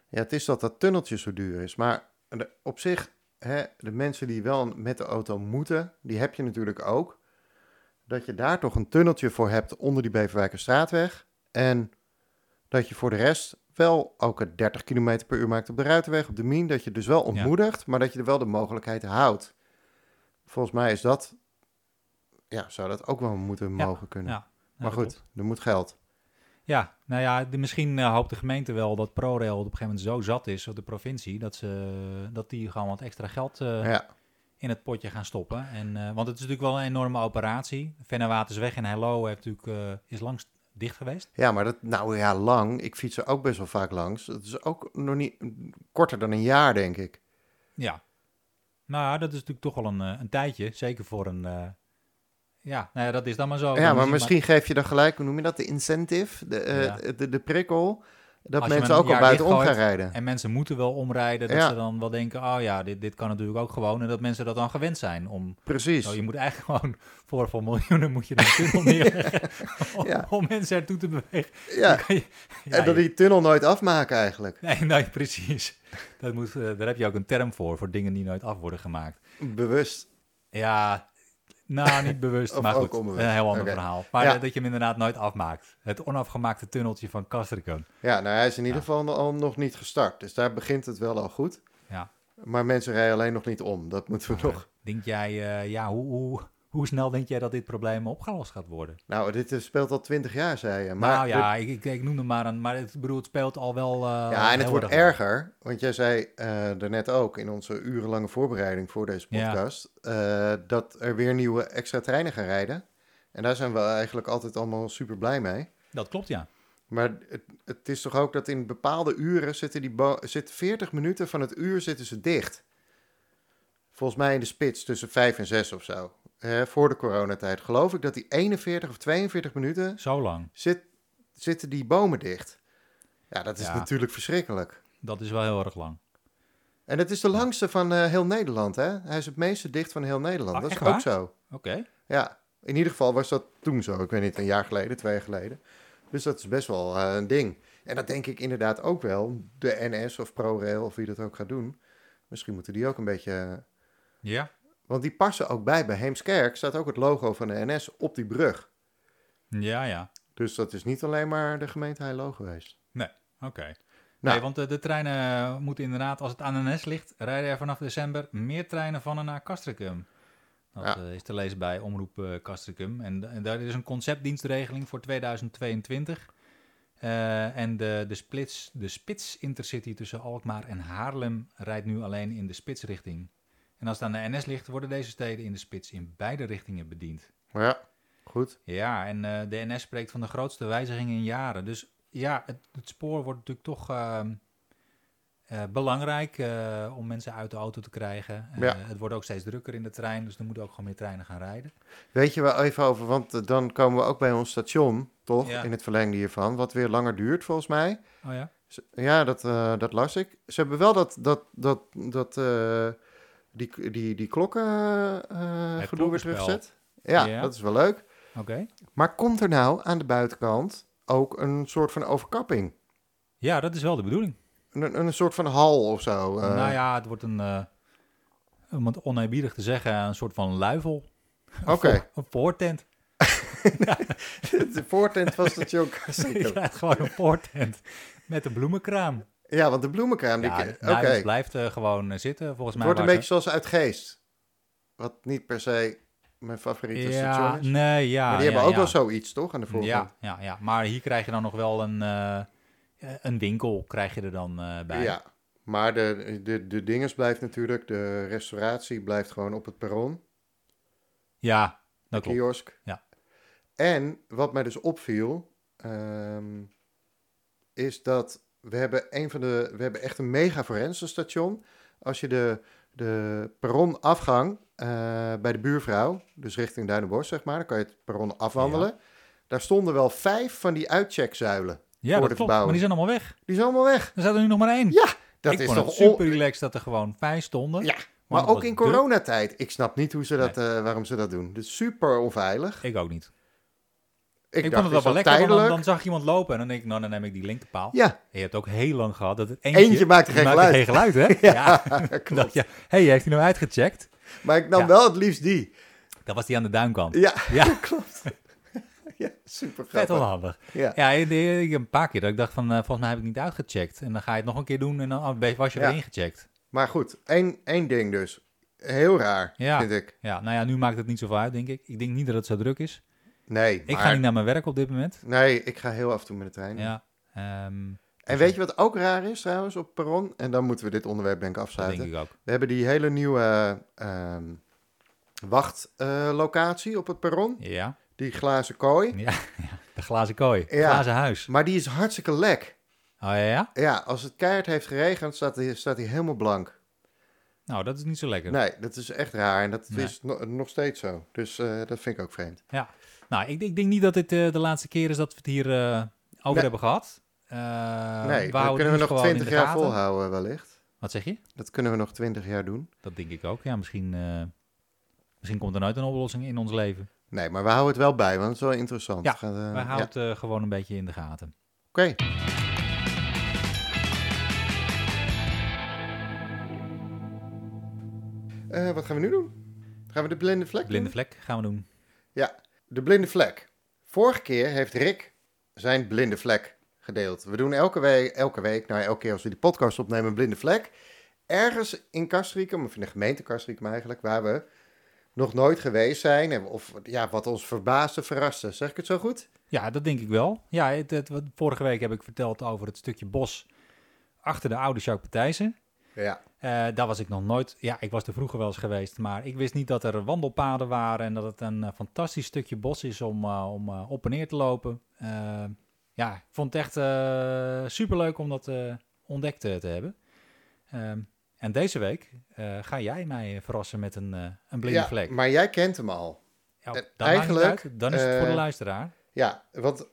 Ja, het is dat dat tunneltje zo duur is. Maar de- op zich, hè, de mensen die wel met de auto moeten, die heb je natuurlijk ook. Dat je daar toch een tunneltje voor hebt onder die Beverwijkerstraatweg. En dat je voor de rest wel ook het 30 km per uur maakt op de ruitenweg, op de min, dat je dus wel ontmoedigt, maar dat je er wel de mogelijkheid houdt. Volgens mij is dat, ja, zou dat ook wel moeten mogen kunnen. Ja, maar dat goed, klopt. er moet geld. Ja, nou ja, de, misschien eh, hoopt de gemeente wel dat ProRail op een gegeven moment zo zat is, of de provincie, dat, ze, dat die gewoon wat extra geld eh, Ja, in het potje gaan stoppen. En, eh, want het is natuurlijk wel een enorme operatie. Vennewatersweg in Hello heeft natuurlijk, is langs dicht geweest. ja, maar dat, nou ja, lang. Ik fiets er ook best wel vaak langs. Het is ook nog niet korter dan een jaar, denk ik. Ja. Nou dat is natuurlijk toch wel een, eh, een tijdje. Zeker voor een... eh, ja, nou ja, dat is dan maar zo. Ja, maar misschien geef je dan gelijk, hoe noem je dat, de incentive, de, eh, Ja. de, de prikkel, dat Als mensen ook al jaar buitenom gaan rijden. En mensen moeten wel omrijden. Dat Ja. ze dan wel denken, oh ja, dit, dit kan natuurlijk ook gewoon. En dat mensen dat dan gewend zijn om... Precies. Je moet eigenlijk gewoon voor, voor miljoenen moet je een tunnel neerleggen om, Ja. om mensen ertoe te bewegen. ja, je- en dat je- die tunnel nooit afmaken eigenlijk. Nee, nee, precies. Dat moet, eh, daar heb je ook een term voor, voor dingen die nooit af worden gemaakt. Bewust. Ja, nou, niet bewust, Of maar ook goed, onbewust. een heel ander verhaal. Maar Ja. eh, dat je hem inderdaad nooit afmaakt. Het onafgemaakte tunneltje van Castricum. Ja, nou hij is in ieder Ja. geval al nog niet gestart. Dus daar begint het wel al goed. Ja. Maar mensen rijden alleen nog niet om. Dat moeten we nog. Denk jij, eh, ja, hoe, hoe, hoe snel denk jij dat dit probleem opgelost gaat worden? Nou, dit eh, speelt al twintig jaar, zei je. Maar nou ja, ik, ik, ik noem er maar een, maar het, bedoel, het speelt al wel. eh, Ja, en het wordt lang. erger, want jij zei uh, daarnet ook in onze urenlange voorbereiding voor deze Ja. podcast, dat er weer nieuwe extra treinen gaan rijden. En daar zijn we eigenlijk altijd allemaal super blij mee. Dat klopt, ja. Maar het, het is toch ook dat in bepaalde uren zitten die zit 40 minuten van het uur zitten ze dicht. Volgens mij in de spits tussen 5 en 6 of zo. Voor de coronatijd geloof ik dat die 41 of 42 minuten Zo lang. zit, zitten die bomen dicht. Ja, dat is Ja. natuurlijk verschrikkelijk. Dat is wel heel erg lang. En het is de langste van eh, heel Nederland, hè? Hij is het meeste dicht van heel Nederland. Ah, dat is ook zo. Oké. Ja, in ieder geval was dat toen zo. Ik weet niet, een jaar geleden, twee jaar geleden. Dus dat is best wel eh, een ding. En dat denk ik inderdaad ook wel. De NS of ProRail of wie dat ook gaat doen. Misschien moeten die ook een beetje... eh, Ja. Want die passen ook bij. Bij Heemskerk staat ook het logo van de NS op die brug. Ja, ja. Dus dat is niet alleen maar de gemeente Heilo geweest. Oké. Nou. Nee, want de, de treinen moeten inderdaad, als het aan de NS ligt, rijden er vanaf december meer treinen van en naar Castricum. Dat Ja. eh, is te lezen bij Omroep eh Castricum. En, en daar is een conceptdienstregeling voor 2022. Eh, en de, de, splits, de spits intercity tussen Alkmaar en Haarlem rijdt nu alleen in de spitsrichting. En als het aan de NS ligt, worden deze steden in de spits in beide richtingen bediend. Ja, goed. Ja, en eh, de NS spreekt van de grootste wijzigingen in jaren. Dus ja, het, het spoor wordt natuurlijk toch ehm, eh, belangrijk eh, om mensen uit de auto te krijgen. Ja. Het wordt ook steeds drukker in de trein, dus er moeten ook gewoon meer treinen gaan rijden. Weet je wel even over, want dan komen we ook bij ons station, toch? Ja. In het verlengde hiervan. Wat weer langer duurt, volgens mij. Oh ja? Ja, dat, dat las ik. Ze hebben wel dat, dat, dat, dat die, die, die klokken eh gedoe weer teruggezet. Ja, Ja. dat is wel leuk. Oké. Maar komt er nou aan de buitenkant ook een soort van overkapping? Ja, dat is wel de bedoeling. Een, een soort van hal of zo? eh. nou ja, het wordt een, eh, om het oneerbiedig te zeggen, een soort van luifel. Oké, Een voortent. de voortent van station Je Kastrikum. krijgt gewoon een voortent met een bloemenkraam. Ja, want de bloemenkraam... die Ja, nou, blijft eh, gewoon eh, zitten, volgens het mij. wordt een beetje zoals uit Geest. Wat niet per se mijn favoriete ja, station is. nee, ja. maar die ja, hebben ook wel zoiets, toch? Aan de voorkant. Ja, ja, maar hier krijg je dan nog wel een, eh, een winkel krijg je er dan bij. Ja, maar de, de, de dinges blijft natuurlijk, de restauratie blijft gewoon op het perron, Ja, dat klopt. kiosk. Ja. En wat mij dus opviel, ehm, is dat we hebben een van de, we hebben echt een mega forensenstation. Als je de, de perronafgang eh, bij de buurvrouw, dus richting Duinenbos zeg maar, dan kan je het perron afwandelen. Daar stonden wel vijf van die uitcheckzuilen. Ja, voor dat de klopt. Maar die zijn allemaal weg. Die zijn allemaal weg. Er staat er nu nog maar één. Ja, dat ik is toch super relaxed dat er gewoon vijf stonden. Ja, Maar ook in coronatijd. Ik snap niet hoe ze dat, eh, waarom ze dat doen. Dus super onveilig. Ik ook niet. Ik, Ik, dacht, vond het wel lekker, want dan, zag iemand lopen en dan denk ik, nou dan neem ik die linkerpaal. Ja, En je hebt ook heel lang gehad dat het eentje... eentje maakte geen geluid. geen geluid, hè? ja. Dan klopt. hé, hey, heeft hij nou uitgecheckt? Maar ik nam Ja. wel het liefst die. Dat was die aan de duinkant. Ja, Ja. klopt. ja, super Vet grappig. onhandig. Ja. Ja, ik, een paar keer dat ik dacht van, eh, volgens mij heb ik niet uitgecheckt. En dan ga je het nog een keer doen en dan oh, was je Ja. weer ingecheckt. Maar goed, één, één ding dus. Heel raar, Ja. vind ik. Ja, nou ja, nu maakt het niet zoveel uit, denk ik. Ik denk niet dat het zo druk is. Nee, Ik maar- ga niet naar mijn werk op dit moment. Nee, ik ga heel af en toe met de trein. Ja, ehm, En weet je wat ook raar is trouwens op perron? En dan moeten we dit onderwerp denk ik dat afsluiten. denk ik ook. We hebben die hele nieuwe ehm wachtlocatie op het perron. Ja, Die glazen kooi. ja, ja. de glazen kooi, Ja. glazen huis. Maar die is hartstikke lek. Oh ja, ja? Ja, als het keihard heeft geregend, staat hij staat die helemaal blank. Nou, dat is niet zo lekker. Nee, dat is echt raar. En dat Nee. is no- nog steeds zo. Dus eh, dat vind ik ook vreemd. Nou, ik, ik denk niet dat dit eh, de laatste keer is dat we het hier eh, over Nee. hebben gehad. Eh, nee, we dat kunnen we nog gewoon in 20 de jaar gaten. volhouden wellicht. Wat zeg je? Dat kunnen we nog 20 jaar doen. Dat denk ik ook. Ja, misschien, misschien komt er nooit een oplossing in ons leven. Nee, maar we houden het wel bij, want het is wel interessant. Ja, gaat, ja. houden het gewoon een beetje in de gaten. Oké. Wat gaan we nu doen? Gaan we de blinde vlek Blinde doen? vlek gaan we doen. De blinde vlek. Vorige keer heeft Rick zijn blinde vlek gedeeld. We doen elke week, elke week, nou elke keer als we die podcast opnemen, een blinde vlek. Ergens in Castricum, of in de gemeente Castricum eigenlijk, waar we nog nooit geweest zijn. Of ja, wat ons verbaasde, verraste. Zeg ik het zo goed? Ja, dat denk ik wel. Ja, het, vorige week heb ik verteld over het stukje bos achter de oude Jacques Patijzen. Ja. Eh, daar was ik nog nooit. Ja, ik was er vroeger wel eens geweest, maar ik wist niet dat er wandelpaden waren en dat het een eh, fantastisch stukje bos is om, eh, om op en neer te lopen. Ja, ik vond het echt super superleuk om dat ontdekt te hebben. Ehm, en deze week ga jij mij verrassen met een, een blinde ja, vlek. maar jij kent hem al. Ja, niet eigenlijk, uit. Dan is het voor de luisteraar. Ja, wat,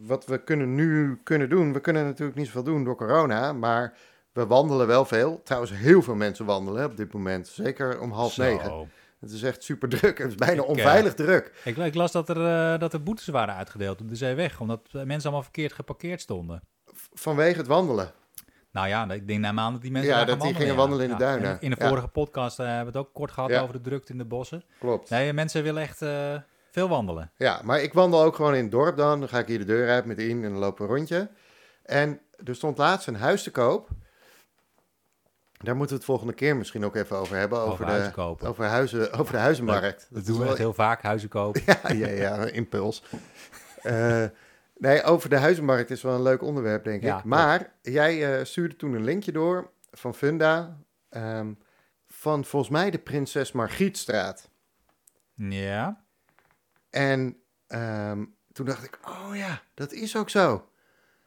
wat we kunnen nu kunnen doen, we kunnen natuurlijk niet zoveel doen door corona, maar we wandelen wel veel. Trouwens, heel veel mensen wandelen op dit moment, zeker om half Zo. negen. Het is echt super druk, het is bijna Ik, eh, onveilig druk. Ik, ik las dat er, eh, dat er boetes waren uitgedeeld op de zeeweg, omdat mensen allemaal verkeerd geparkeerd stonden. Vanwege het wandelen. Nou ja, ik denk naar aan dat die mensen Ja, dat die gingen wandelen, in de ja. duinen. In de Ja. vorige podcast eh, hebben we het ook kort gehad Ja. over de drukte in de bossen. Klopt. Nee, mensen willen echt veel wandelen. Ja, maar ik wandel ook gewoon in het dorp dan. Dan ga ik hier de deur uit met in en dan we een rondje. En er stond laatst een huis te koop. Daar moeten we het volgende keer misschien ook even over hebben. Over, Over de, huizen kopen. Over, huizen, over de huizenmarkt. Dat doen we wel- heel vaak, huizen kopen. Ja, ja, ja, impuls. Eh, nee, over de huizenmarkt is wel een leuk onderwerp, denk Ja, ik. Maar jij eh, stuurde toen een linkje door van Funda. ehm, van volgens mij de Prinses Margrietstraat. Ja, En ehm, toen dacht ik, oh ja, dat is ook zo.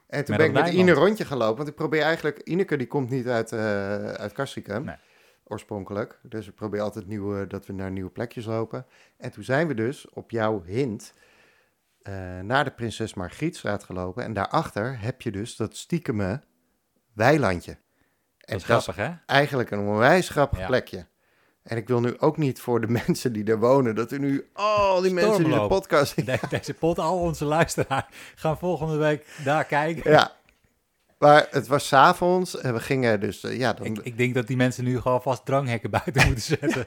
En toen ben ik met Ine rondje gaan lopen. Want ik probeer eigenlijk... Ineke die komt niet uit, eh uit Castricum. Nee. Oorspronkelijk. Dus ik probeer altijd nieuwe, dat we naar nieuwe plekjes lopen. En toen zijn we dus op jouw hint... eh, naar de Prinses Margrietstraat gelopen. En daarachter heb je dus dat stiekeme weilandje. En dat is grappig hè? eigenlijk een onwijs grappig Ja. plekje. En ik wil nu ook niet voor de mensen die er wonen... dat er nu al die mensen die de podcast... De- deze pot, al onze luisteraars gaan volgende week daar kijken. Ja. Maar het was s'avonds en we gingen dus, eh, ja, dan, Ik, ik denk dat die mensen nu gewoon vast dranghekken buiten moeten zetten.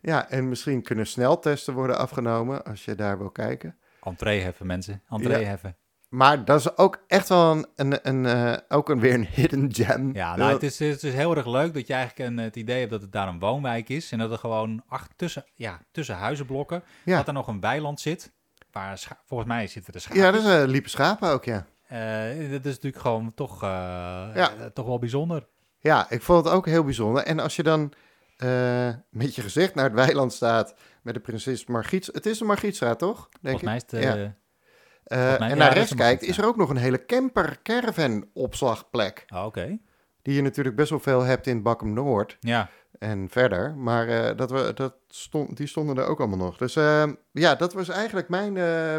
ja, en misschien kunnen sneltesten worden afgenomen als je daar wil kijken. Entree heffen mensen, entree Ja. heffen. Maar dat is ook echt wel een, een, een, eh, ook een, weer een hidden gem. Ja, nou, het, is, het is heel erg leuk dat je eigenlijk een, het idee hebt dat het daar een woonwijk is. En dat er gewoon achter, tussen, ja, tussen huizenblokken, Ja. dat er nog een weiland zit. Waar scha- volgens mij zitten er schapen. Ja, dat is, eh, liepen schapen ook, ja. Eh, dat is natuurlijk gewoon toch, Ja. toch wel bijzonder. Ja, ik vond het ook heel bijzonder. En als je dan met je gezicht naar het weiland staat met de prinses Margriet... Het is een Margrietstraat, toch? Denk Volgens mij is het... Ja. Eh, en naar rechts kijkt, is er ook nog een hele camper-caravan opslagplek. oh, Oké, Die je natuurlijk best wel veel hebt in Bakkum Noord. ja. en verder. Maar eh, dat we, dat stond, die stonden er ook allemaal nog. Dus eh, ja, dat was eigenlijk mijn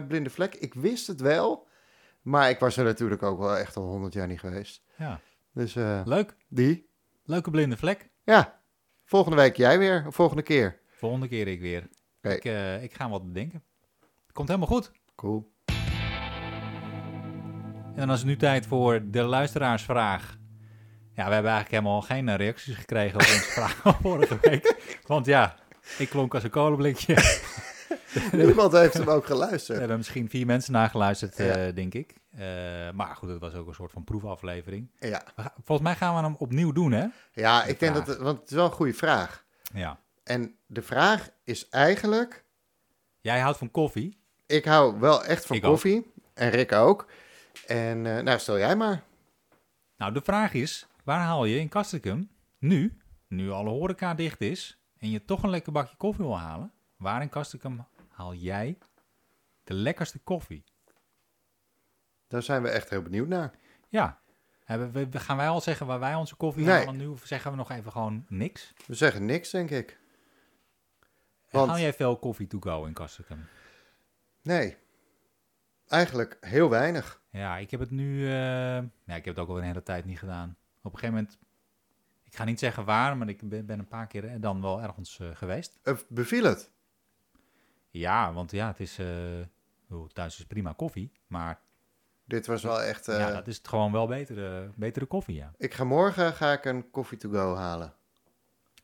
blinde vlek. Ik wist het wel, maar ik was er natuurlijk ook wel echt al honderd jaar niet geweest. ja. Dus Leuk. die. Leuke blinde vlek. Ja, volgende week jij weer, of volgende keer. Volgende keer ik weer. Oké. Ik, ik ga wat bedenken. Komt helemaal goed. Cool. En dan is het nu tijd voor de luisteraarsvraag. Ja, we hebben eigenlijk helemaal geen eh, reacties gekregen op onze vraag van vorige week. Want ja, ik klonk als een kolenblikje. Niemand heeft hem ook Er geluisterd. hebben misschien vier mensen nageluisterd, Ja. eh, denk ik. Eh, maar goed, het was ook een soort van proefaflevering. Ja, Volgens mij gaan we hem opnieuw doen, hè? ja De ik denk dat, het- want het is wel een goede vraag. Ja. En de vraag is eigenlijk, Jij houdt van koffie. ik hou wel echt van Ik ook. koffie. En Rick ook. En eh, nou, stel jij maar. Nou, de vraag is, waar haal je in Castricum nu, nu alle horeca dicht is, en je toch een lekker bakje koffie wil halen, waar in Castricum haal jij de lekkerste koffie? Daar zijn we echt heel benieuwd naar. Ja. Hebben we, gaan wij al zeggen waar wij onze koffie Nee. halen nu, of zeggen we nog even gewoon niks? We zeggen niks, denk ik. En Want- Haal jij veel koffie to go in Castricum? Nee, eigenlijk heel weinig. Ja, ik heb het nu, eh, ja, ik heb het ook al een hele tijd niet gedaan. Op een gegeven moment, ik ga niet zeggen waar, maar ik ben, ben een paar keer eh, dan wel ergens eh, geweest. Eh, beviel het? Ja, want ja, het is, oh, thuis is prima koffie, maar Dit was wel echt... ja, dat is het gewoon wel betere, betere koffie, ja. Ik ga morgen ga ik een coffee to go halen.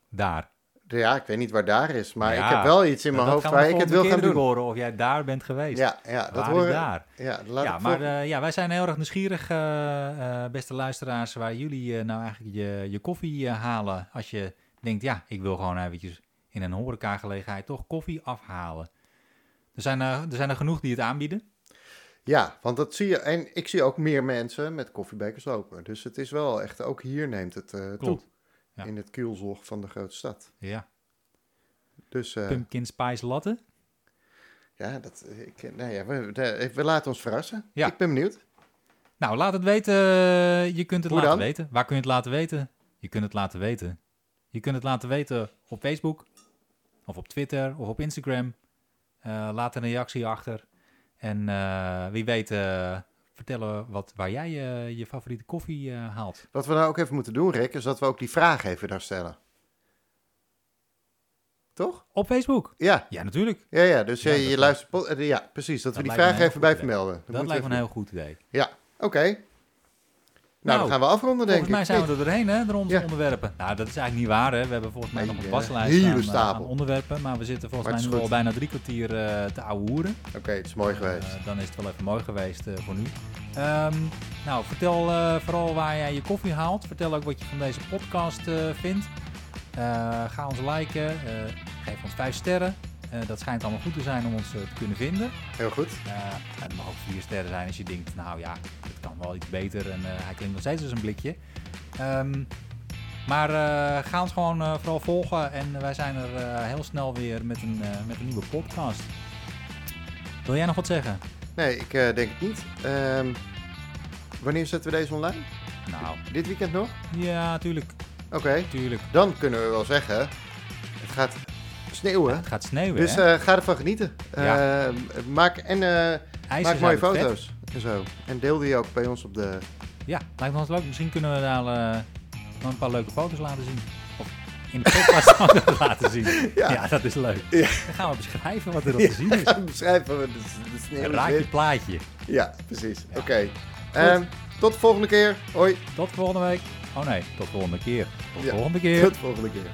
Daar. Ja, ik weet niet waar daar is, maar Ja, ik heb wel iets in mijn hoofd waar ik het wil gaan doen. horen of jij daar bent geweest. Ja, ja, dat hoor daar? Ja, laat ja, maar eh, ja, wij zijn heel erg nieuwsgierig, eh, eh, beste luisteraars, waar jullie nou eigenlijk je, je koffie halen. Als je denkt, ja, ik wil gewoon eventjes in een horecagelegenheid toch koffie afhalen. Er zijn, eh, er zijn er genoeg die het aanbieden. ja, want dat zie je. En ik zie ook meer mensen met koffiebekers lopen. Dus het is wel echt, ook hier neemt het toe. Klopt. Ja. In het kielzog van de grote stad. Ja, Dus eh, pumpkin spice latte. ja, dat, ik, nou ja we, de- we laten ons verrassen. Ja. Ik ben benieuwd. Nou, laat het weten. Eh, Je kunt het Hoe laten dan? weten. Waar kun je het laten weten? Je kunt het laten weten. Je kunt het laten weten op Facebook, of op Twitter, of op Instagram. Eh, laat een reactie achter. En wie weet, vertellen wat, waar jij eh, je favoriete koffie eh, haalt. Wat we nou ook even moeten doen, Rick, is dat we ook die vraag even daar stellen. Toch? Op Facebook. Ja, Ja, natuurlijk. ja, ja. Dus Ja, je, je luistert... eh, Ja, precies. Dat, Dat we die vraag even bij vermelden. Dat, lijkt me een heel goed idee. Ja, oké. Nou, dan gaan we afronden, denk volgens mij ik. zijn we er doorheen, hè, Ja. onderwerpen. Nou, dat is eigenlijk niet waar, hè. We hebben volgens mij Nee, nog een waslijst aan, eh, stapel. aan onderwerpen. Maar we zitten volgens mij nu al goed. bijna drie kwartier eh, te ouwe hoeren. Oké, het is mooi geweest. Eh, dan is het wel even mooi geweest voor nu. Ehm, nou, vertel vooral waar jij je koffie haalt. Vertel ook wat je van deze podcast vindt. Ga ons liken. geef ons vijf sterren. Dat schijnt allemaal goed te zijn om ons te kunnen vinden. Heel goed. Eh, het mag ook vier sterren zijn als je denkt, nou ja, kan wel iets beter en eh, hij klinkt nog steeds als een blikje. Ehm, maar eh, ga ons gewoon eh, vooral volgen en wij zijn er heel snel weer met een, met een nieuwe podcast. Wil jij nog wat zeggen? Nee, ik denk het niet. Ehm, wanneer zetten we deze online? Nou, Dit weekend nog? ja, tuurlijk, Oké, tuurlijk. dan kunnen we wel zeggen, het gaat sneeuwen. Het gaat sneeuwen, Dus eh, ga ervan genieten. Ja. Eh, maak en IJzers maak mooie vet. En zo. En deel die ook bij ons op de... Ja, lijkt me ons leuk. Misschien kunnen we daar eh, nog een paar leuke foto's laten zien. Of in de podcast laten zien. Ja. Ja. dat is leuk. Ja. Dan gaan we beschrijven wat er op te zien is. Ga beschrijven wat de, de sneeuw is raakje wit. plaatje. Ja, precies. Ja. Oké. Ehm, tot de volgende keer. Hoi. Tot volgende week. Oh nee, tot volgende keer. Tot Ja, volgende keer. Tot de volgende keer.